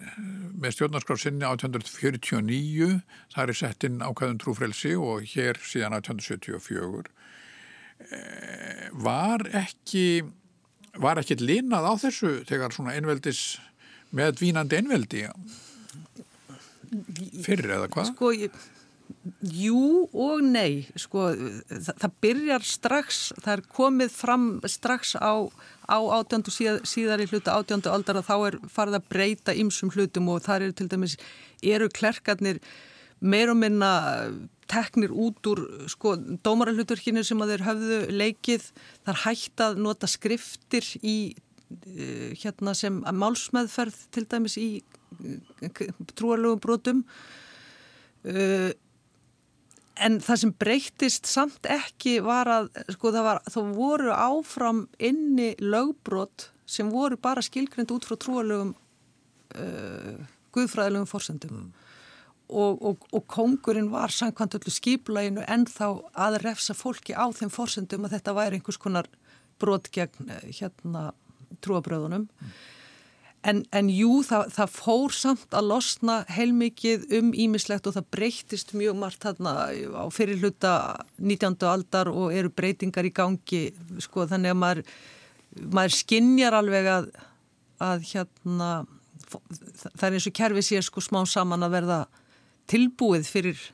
með stjórnarskrafsinni 1849, það er sett inn ákvæðum trúfrelsi og hér síðan 1874, var ekki, var ekki linnað á þessu þegar svona einveldis með dvínandi einveldi, já? Fyrir eða hvað? Sko, jú og nei, sko, það, það byrjar strax, það er komið fram strax á, á átjöndu síð, síðar í hluta átjöndu aldar að þá er farið að breyta ymsum hlutum og það eru til dæmis, eru klerkarnir meir og minna teknir út úr sko dómaralhuturkinu sem að þeir höfðu leikið, þar hægt að nota skriftir í eh, hérna sem málsmeðferð til dæmis í trúarlegum brotum uh, en það sem breyttist samt ekki var að sko var, þá voru áfram inni lögbrot sem voru bara skilgreynd út frá trúarlegum uh, guðfræðilegum fórsendum mm. og, og, og kongurinn var samkvæmt öllu skiplæginu en þá að refsa fólki á þeim fórsendum að þetta væri einhvers konar brot gegn hérna trúabröðunum mm. En, en jú, það, það fór samt að losna heilmikið um ímislegt og það breytist mjög margt þarna á fyrirluta 19. aldar og eru breytingar í gangi, sko, þannig að maður, maður skinnjar alveg að, að hérna, það er eins og kerfi sér sko smá saman að verða tilbúið fyrir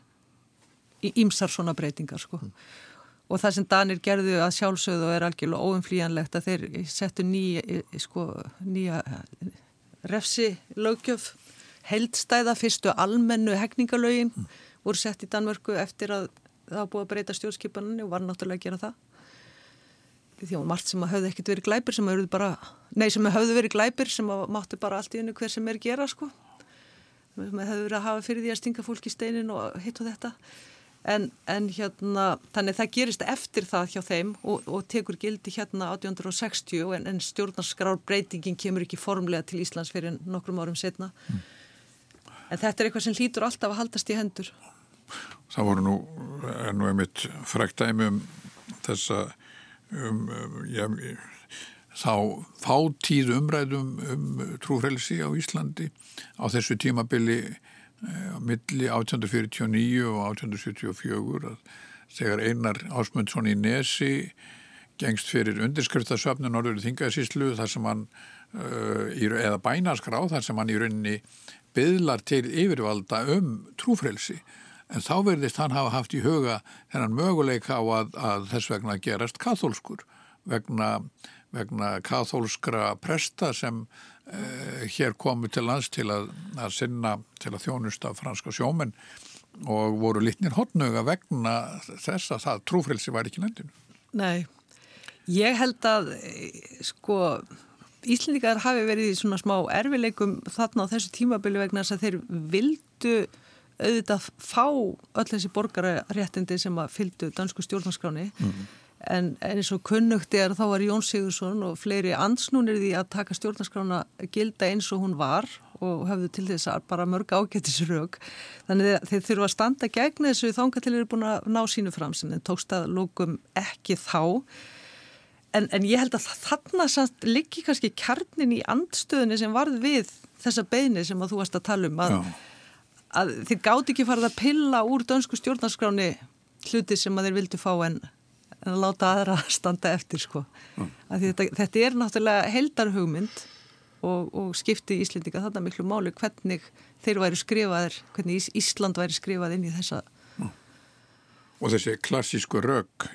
ímsar svona breytingar, sko. Mm. Og það sem Danir gerðu að sjálfsögðu og er algjörlega óumflíjanlegt að þeir settu nýja, sko, nýja refsi lögjöf, heldstæða fyrstu almennu hegningalögin mm. voru sett í Danmörku eftir að það búið að breyta stjórnskipaninu og var náttúrulega að gera það. Því að margt sem að höfðu ekkert verið glæpir sem að bara, nei sem höfðu verið glæpir sem að máttu bara allt í hennu hver sem er gera sko. Það höfðu verið að hafa fyrir því að stinga fólk í steinin og hitt og þetta en, en hérna, þannig það gerist eftir það hjá þeim og, og tekur gildi hérna 1860 en, en stjórnarskrárbreytingin kemur ekki formlega til Íslands fyrir nokkrum árum setna mm. en þetta er eitthvað sem hlýtur alltaf að haldast í hendur Það voru nú, nú einmitt fræktæmi um þessa um, um, ja, þá þáttíð umræðum um trúfrelsi á Íslandi á þessu tímabili á milli 1849 og 1874 að þegar einar ásmundsson í Nesi gengst fyrir undirskriftasöfnu Norður Þingasíslu þar sem hann uh, eða bænaskrá þar sem hann í rauninni byðlar til yfirvalda um trúfrelsi. En þá verðist hann hafa haft í huga þennan möguleika á að, að þess vegna gerast kathólskur vegna, vegna kathólskra presta sem Eh, hér komu til lands til að, að sinna til að þjónusta franska sjómen og voru litnir hotnöga vegna þess að það trúfrilsi var ekki nefndinu. Nei, ég held að sko Íslendikar hafi verið í svona smá erfileikum þarna á þessu tímabili vegna þess að þeir vildu auðvitað fá öll þessi borgararéttindi sem að fylgdu dansku stjórnarskráni mm en eins og kunnugt er þá var Jón Sigursson og fleiri ansnúnir því að taka stjórnarskrána gilda eins og hún var og hafðu til þess að bara mörg ágættisrög þannig að þeir þurfa að standa gegn þessu þánga til þeir eru búin að ná sínu fram sem þeir tókst að lókum ekki þá. En, en ég held að þarna samt liggi kannski kjarnin í andstöðunni sem varð við þessa beini sem að þú varst að tala um að, að þeir gáti ekki farið að pilla úr dönsku stjórnarskráni hluti sem að þeir vildu fá en en að láta aðra standa eftir sko. Mm. Þetta, þetta er náttúrulega heldarhugmynd og, og skipti í Íslendinga þarna miklu máli hvernig þeir væri skrifaðir, hvernig Ísland væri skrifað inn í þessa. Mm. Og þessi klassísku rauk,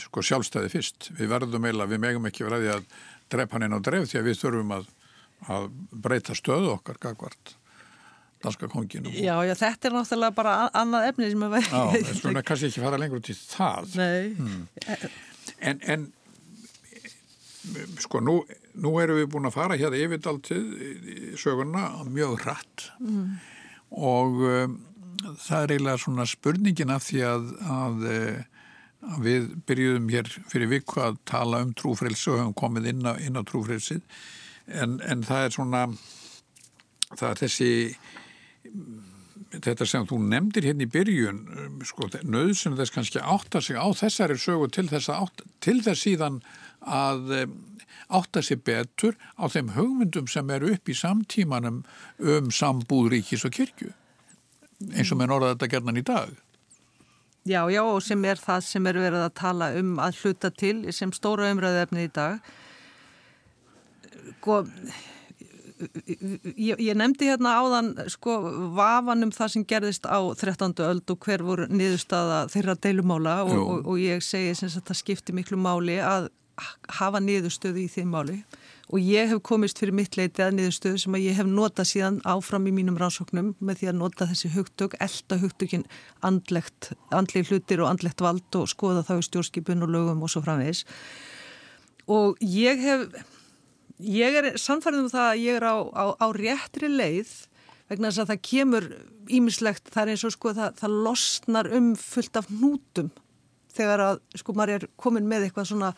sko sjálfstæði fyrst, við verðum eila, við megum ekki verði að drepa hann inn á dref því að við þurfum að, að breyta stöðu okkar gagvart danska konginu. Já, já, þetta er náttúrulega bara annað efni sem að vera. Já, það er kannski ekki fara lengur til það. Nei. Hmm. En, en sko, nú, nú erum við búin að fara hérna yfirdaltið söguna mjög hratt mm. og um, það er eiginlega svona spurningin af því að, að, að við byrjuðum hér fyrir viku að tala um trúfrelsi og hefum komið inn á, inn á trúfrelsi en, en það er svona það er þessi þetta sem þú nefndir hérna í byrjun um, sko, nöðsum þess kannski átta sig á þessari sögu til þess, átta, til þess síðan að um, átta sig betur á þeim hugmyndum sem eru upp í samtímanum um sambúð ríkis og kirkju eins og með norða þetta gerðan í dag. Já, já, og sem er það sem er verið að tala um að hluta til sem stóra umræðefni í dag. Góð sko, ég, ég nefndi hérna áðan sko vafan um það sem gerðist á 13. öld og hver voru niðurstaða þeirra deilumála og, og, og ég segi sem að það skipti miklu máli að hafa niðurstöðu í þeim máli og ég hef komist fyrir mitt leiti að niðurstöðu sem að ég hef notað síðan áfram í mínum rannsóknum með því að nota þessi hugtök, elda hugtökin andlegt, andli hlutir og andlegt vald og skoða þá í stjórnskipun og lögum og svo framvegs og ég hef Ég er samfærið um það að ég er á, á, á réttri leið vegna þess að það kemur ímislegt, það er eins og sko það, það losnar um fullt af nútum þegar að sko maður er komin með eitthvað svona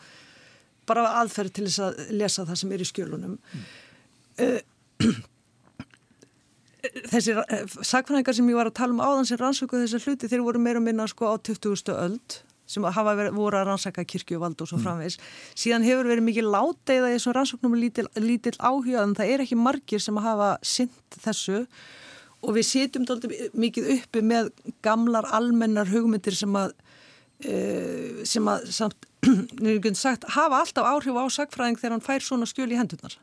bara aðferð til þess að lesa það sem er í skjölunum. Mm. Þessi eh, sagfræðingar sem ég var að tala um áðan sem rannsökuð þessar hluti þeir voru meira og minna sko á 20. öld sem hafa verið, voru að rannsaka kirkjuvald og svo framvegs. Mm. Síðan hefur verið mikið láteiða í þessum rannsóknum lítill, lítill áhuga en það er ekki margir sem hafa synt þessu og við sitjum mikið uppi með gamlar almennar hugmyndir sem að, uh, sem að samt, sagt, hafa alltaf áhrif á sagfræðing þegar hann fær svona skjöl í hendurnar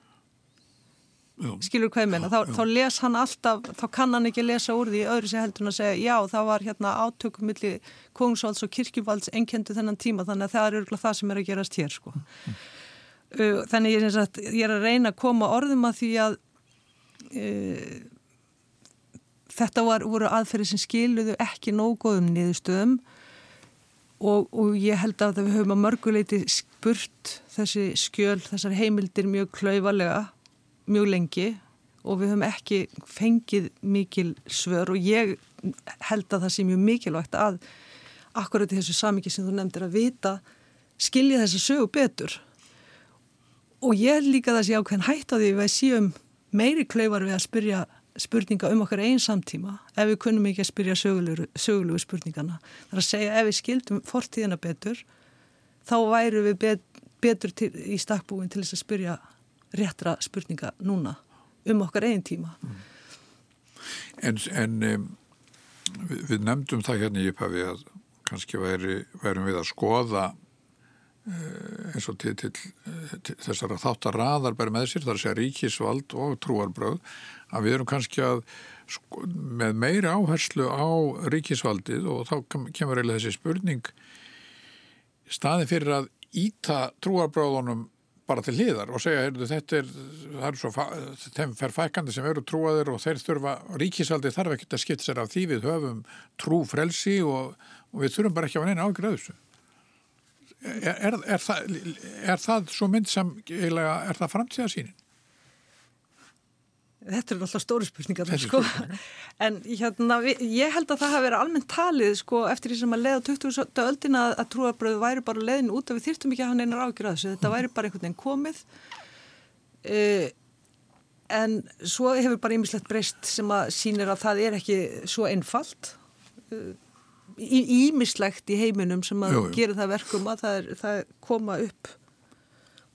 skilur hvað menna, þá, þá les hann alltaf, þá kann hann ekki lesa úr því öðru sem heldur hann að segja, já það var hérna átökum millir kungsvalds og kirkjuvalds enkendu þennan tíma, þannig að það er örgulega það sem er að gerast hér sko. Mm. þannig ég er, sagt, ég er að reyna að koma orðum að því að uh, þetta var, voru aðferði sem skiluðu ekki nógóðum niðurstöðum og, og ég held að við höfum að mörguleiti spurt þessi skjöl, þessar heimildir mjög klauvalega mjög lengi og við höfum ekki fengið mikil svör og ég held að það sé mjög mikilvægt að akkurat í þessu samingi sem þú nefndir að vita skilja þessa sögu betur og ég líka þessi ákveðin hætt á því að við séum meiri klaufar við að spyrja spurninga um okkar einn samtíma ef við kunnum ekki að spyrja sögulegu, spurningana. Það er að segja ef við skildum fortíðina betur þá væru við bet, betur til, í stakkbúin til þess að spyrja réttra spurninga núna um okkar einn tíma. Mm. En, en um, við, við nefndum það hérna í upphafi að kannski væri, værum við að skoða uh, eins og til, til, til þessara þáttar raðar bara með sér, að segja ríkisvald og trúarbröð, að við erum kannski að sko, með meiri áherslu á ríkisvaldið og þá kemur eiginlega þessi spurning staði fyrir að íta trúarbröðunum bara til hliðar og segja, heyrðu, þetta er, er svo, þeim fer fækandi sem eru trúaðir og þeir þurfa, ríkisaldi þarf ekki að skipta sér af því við höfum trú frelsi og, og við þurfum bara ekki að vera eina ágröðustu. Er, er, er, það, er það svo mynd sem, er það framtíðasínin? Þetta er alltaf stóri spurningar sko. en hérna, ég held að það hafi verið almennt talið sko, eftir því sem að leiða 20. öldina að trúabröðu væri bara leiðin út að við þýrtum ekki að hafa neinar ágjur að þessu þetta væri bara einhvern veginn komið uh, en svo hefur bara ýmislegt breyst sem að sínir að það er ekki svo einfalt ýmislegt uh, í heiminum sem að gera það verkum að það, er, það koma upp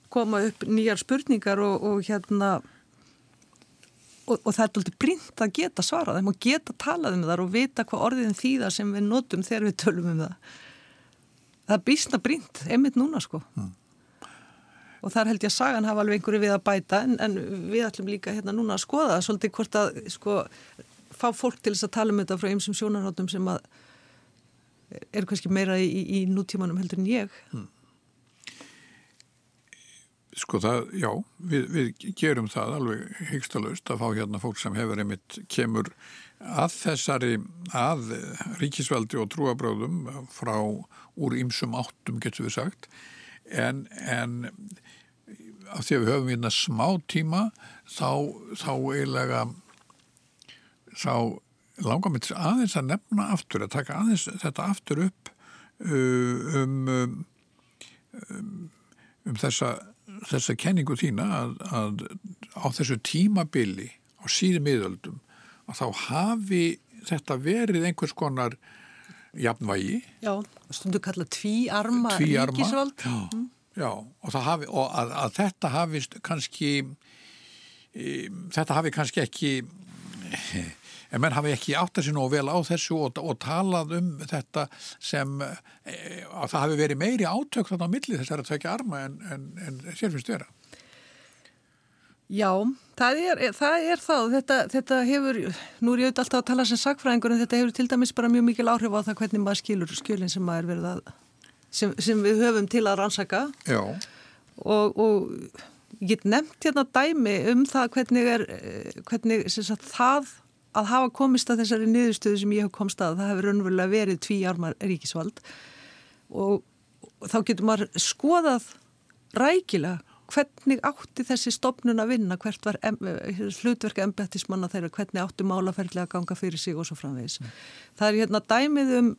koma upp nýjar spurningar og, og hérna og, og það er alltaf brínt að geta svarað þeim og geta talað um það og vita hvað orðin þýða sem við notum þegar við tölum um það það er bísna brínt einmitt núna sko mm. og þar held ég að sagan hafa alveg einhverju við að bæta en, en við ætlum líka hérna núna að skoða svolítið hvort að sko fá fólk til þess að tala um þetta frá einsum sjónarhátum sem að er kannski meira í, í nútímanum heldur en ég mm. Sko það, já, við, við gerum það alveg hyggstalaust að fá hérna fólk sem hefur einmitt kemur að þessari, að ríkisveldi og trúabröðum frá úr ymsum áttum getur við sagt. En, en af því að við höfum hérna smá tíma þá, þá eiginlega þá langar mér aðeins að nefna aftur, að taka aðeins þetta aftur upp um, um, um, um þessa þessa kenningu þína að, að á þessu tímabili á síðum miðöldum að þá hafi þetta verið einhvers konar jafnvægi? Já, stundu kalla tvíarma ríkisvald. Já, mm. já og, hafi, og að, að þetta hafi kannski e, þetta hafi kannski ekki en menn hafi ekki átt að sé nú vel á þessu og, og talað um þetta sem e, að það hafi verið meiri átök þarna á milli þess að það tekja arma en, en, en sér finnst vera. Já, það er það, er það. Þetta, þetta hefur, nú er ég auðvitað alltaf að tala sem sagfræðingur en þetta hefur til dæmis bara mjög mikil áhrif á það hvernig maður skilur skjölinn sem maður verið að sem, sem við höfum til að rannsaka Já. og, og ég get nefnt hérna dæmi um það hvernig er hvernig sagt, það að hafa komist að þessari niðurstöðu sem ég hef komst að það hefur raunverulega verið tví armar ríkisvald og, og þá getur maður skoðað rækilega hvernig átti þessi stopnun að vinna, hvert var em, hlutverka embettismanna þeirra, hvernig átti málaferðlega að ganga fyrir sig og svo framvegis. Mm. Það er hérna dæmið um,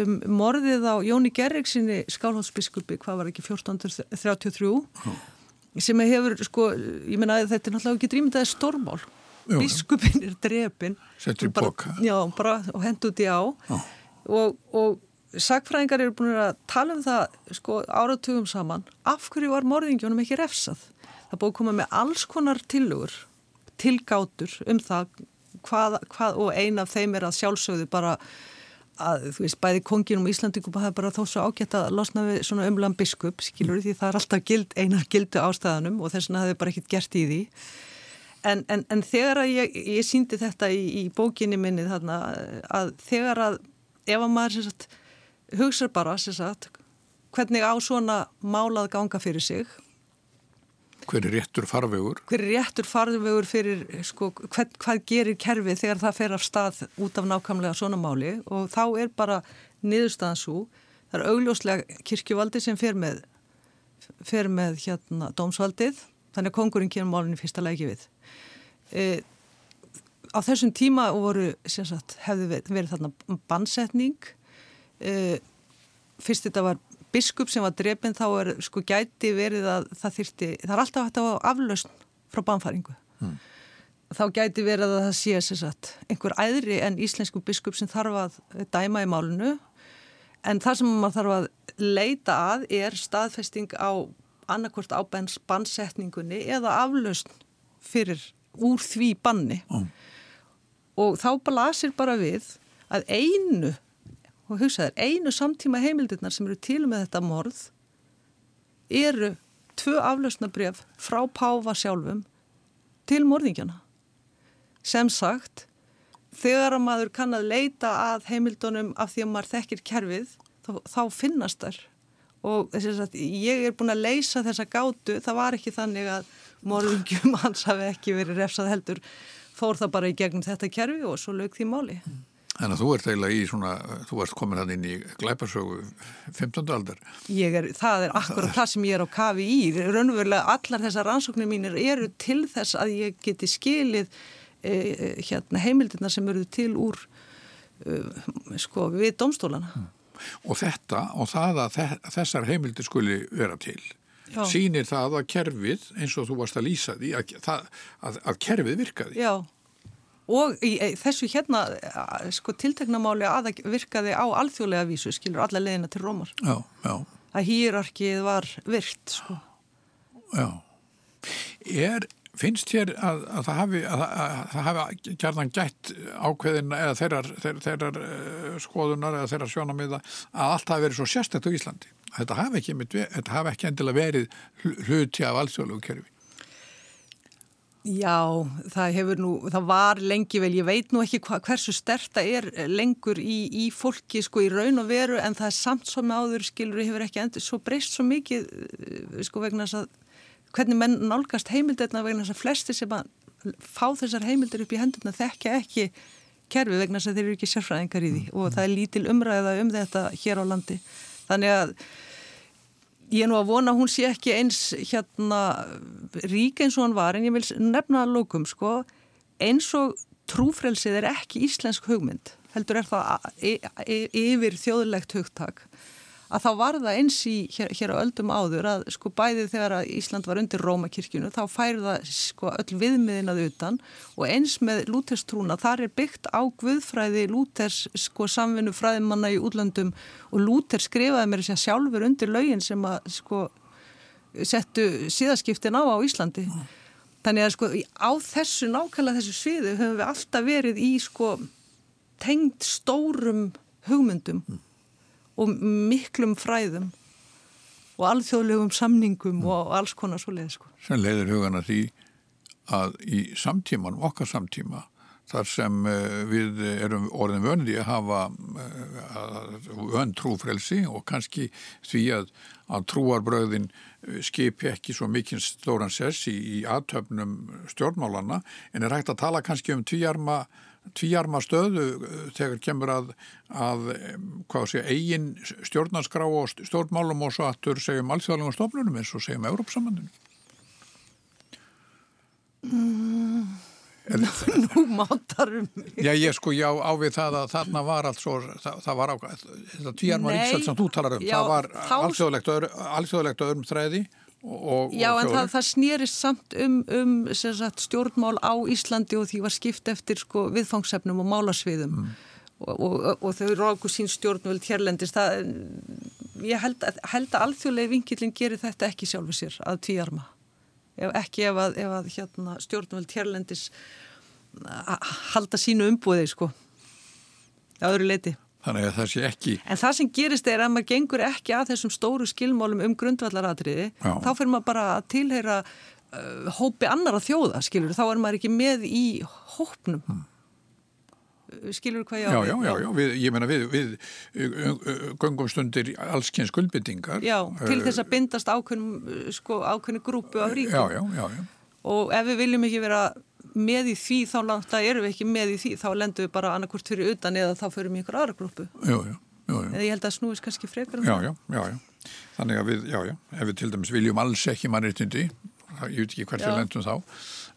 um morðið á Jóni Gerriksinni skálhóðsbiskupi, hvað var ekki 1433 mm. sem hefur, sko, ég menna þetta er náttúrulega ekki drýmið, það er stormál biskupin er drefin og hendur út í á. Og, og sagfræðingar eru búin að tala um það sko, áratugum saman af hverju var morðingjónum ekki refsað? Það búið að koma með alls konar tilugur tilgátur um það hvað, hvað, og ein af þeim er að sjálfsögðu bara að þú veist bæði konginum og Íslandingum er bara þó svo ágætt að losna við svona umlan biskup skilur því það er alltaf gild, einar gildu ástæðanum og þess vegna hefur bara ekkert gert í því En, en, en þegar að ég, ég síndi þetta í, í bókinni minni þarna að þegar að ef að maður sagt, hugsa bara sagt, hvernig á svona málað ganga fyrir sig? Hver er réttur farvegur? Hver er réttur farvegur fyrir sko, hvern, hvað gerir kerfið þegar það fer af stað út af nákvæmlega svona máli? Og þá er bara niðurstaðan svo það er augljóslega kirkjuvaldi sem fer með fer með hérna dómsvaldið þannig að kongurinn kemur málunni fyrsta læki við e, á þessum tíma voru sagt, hefði verið þarna bannsetning uh, fyrst þetta var biskup sem var drefin þá er sko gæti verið að það þyrti, það er alltaf hægt að aflausn frá bánfæringu. Mm. Þá gæti verið að það sé satt einhver æðri en íslensku biskup sem þarf að dæma í málunu en það sem maður þarf að leita að er staðfesting á annarkvort á bannsetningunni eða aflausn fyrir úr því banni. Mm. Og þá blasir bara við að einu og hugsaður, einu samtíma heimildirnar sem eru til með þetta morð eru tvö aflausnabref frá Páfa sjálfum til morðingjana. Sem sagt, þegar að maður kann að leita að heimildunum af því að maður þekkir kerfið, þá, þá finnast þar. Og að ég er búin að leysa þessa gátu, það var ekki þannig að morðingjum hans hafi ekki verið refsað heldur, fór það bara í gegnum þetta kerfi og svo lög því máli. Þannig að þú ert eiginlega í svona, þú ert komin hann inn í glæparsögu 15. aldar. Er, það er akkurat það sem ég er á kafi í. Raunverulega allar þessar rannsóknir mínir eru til þess að ég geti skilið eh, hérna, heimildirna sem eru til úr eh, sko, við domstólana. Og þetta og það að þessar heimildir skuli vera til. Já. Sýnir það að kerfið, eins og þú varst að lýsa því, að, að, að kerfið virkaði. Já og í þessu hérna sko tilteknamáli að það virkaði á alþjóðlega vísu, skilur alla leðina til Rómar já, já. að hýrarkið var virt sko. Já er, finnst hér að, að það hafi hafi kjarnan gætt ákveðin eða þeirrar, þeirrar, þeirrar uh, skoðunar eða þeirrar sjónamiða að allt hafi verið svo sérstætt á Íslandi? Þetta hafi ekki, þetta hafi ekki endilega verið hluti af alþjóðlegu kerfi. Já, það hefur nú, það var lengi vel, ég veit nú ekki hva, hversu sterta er lengur í, í fólki sko í raun og veru en það er samt svo með áður skilur hefur ekki endur svo breyst svo mikið eh, sko vegna þess að hvernig menn nálgast heimildirna vegna þess að flesti sem að fá þessar heimildir upp í hendurna þekkja ekki kerfi vegna þess að þeir eru ekki sérfræðingar í því. Og það er lítil umræða um þetta hér á landi. Þannig að Ég er nú að vona að hún sé ekki eins hérna rík eins og hann var. En ég vil nefna að lókum sko eins og trúfrelsið er ekki íslensk hugmynd heldur er það yfir þjóðlegt hugtak að þá var það eins í hér, hér á öldum áður að sko bæðið þegar að Ísland var undir Rómakirkjunu þá færði það sko öll viðmiðinað utan og eins með lútestrúna þar er byggt á guðfræði lúters sko samvinnu fræðimanna í útlöndum og lúter skrifaði mér sér sjálfur undir laugin sem að sko settu síðaskiptin á á Íslandi. Þannig að sko á þessu nákvæmlega þessu sviðu höfum við alltaf verið í sko tengd stórum hugmyndum. Mm og miklum fræðum og alþjóðlegum samningum mm. og alls konar svo leið sko. Sem leiðir hugana því að í samtíman, okkar samtíma þar sem uh, við erum orðin vöndi að hafa uh, vönd trúfrelsi og kannski því að, að trúarbröðin uh, skipi ekki svo mikinn stóran sess í, í aðtöfnum stjórnmálana en er hægt að tala kannski um tvíarma tvíarma stöðu eh, þegar kemur að, að sé, eigin stjórnarskrá og stjórnmálum og svo aftur segjum alþjóðalengum stofnunum eins og segjum Európsamandinu mm, Nú mátarum Já ég sko já á við það að þarna var allt svo það, það var á þetta tvíarma ríksveld sem þú talar um já, það var þá... alþjóðalegt öðrum þræði Og, Já, en það, það snýrist samt um, um sagt, stjórnmál á Íslandi og því var skipt eftir sko, viðfangsefnum og málasviðum mm. og, og, og þau ráku sín stjórnvöld hérlendist. Það, ég held, held að alþjóðlega vingilin gerir þetta ekki sjálfu sér að tvíarma. Ef, ekki ef að, ef að hérna, stjórnvöld hérlendis halda sínu umbúði, sko. Það eru leiti. Þannig að það sé ekki... En það sem gerist er að maður gengur ekki að þessum stóru skilmálum um grundvallaratriði, þá fyrir maður bara að tilheyra uh, hópi annara þjóða, skilur, þá er maður ekki með í hópnum. Hmm. Skilur hvað ég á? Já, já, já, já. Við, ég menna við, við uh, uh, göngum stundir allskynns skuldbyttingar. Já, til þess að bindast ákveðinu sko, grúpu af ríkum. Já, já, já, já. Og ef við viljum ekki vera með í því þá langt að erum við ekki með í því þá lendum við bara annarkvört fyrir utan eða þá förum við einhver aðra grúpu eða ég held að snúist kannski frekar um já, já, já, já, þannig að við, já, já ef við til dæmis viljum alls ekki mannreitindi ég veit ekki hvert við lendum þá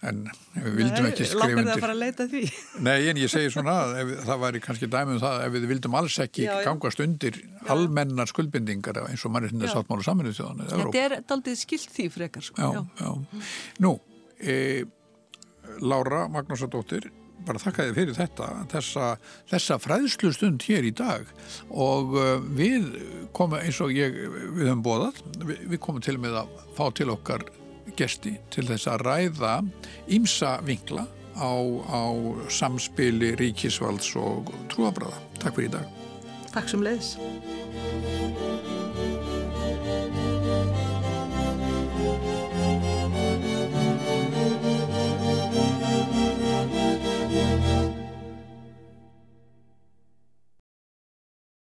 en við vildum ekki skrifa Langar það að fara að leita því? Nei, en ég segi svona ef, það væri kannski dæmið um það ef við vildum alls ekki Já, já. gangast undir almennar skuldbindingar eins og mannréttinda Já. sáttmála saminuð þjóðan Þetta er daldið skilt því frekar sko. já, já. Nú, e, Lára Magnúsadóttir, bara þakka þið fyrir þetta, þessa, þessa fræðslustund hér í dag og uh, við komum eins og ég, við höfum bóðað, við, við komum til með að fá til okkar gesti til þess að ræða ímsa vinkla á, á samspili ríkisvalds og trúabræða. Takk fyrir í dag. Takk sem leiðis.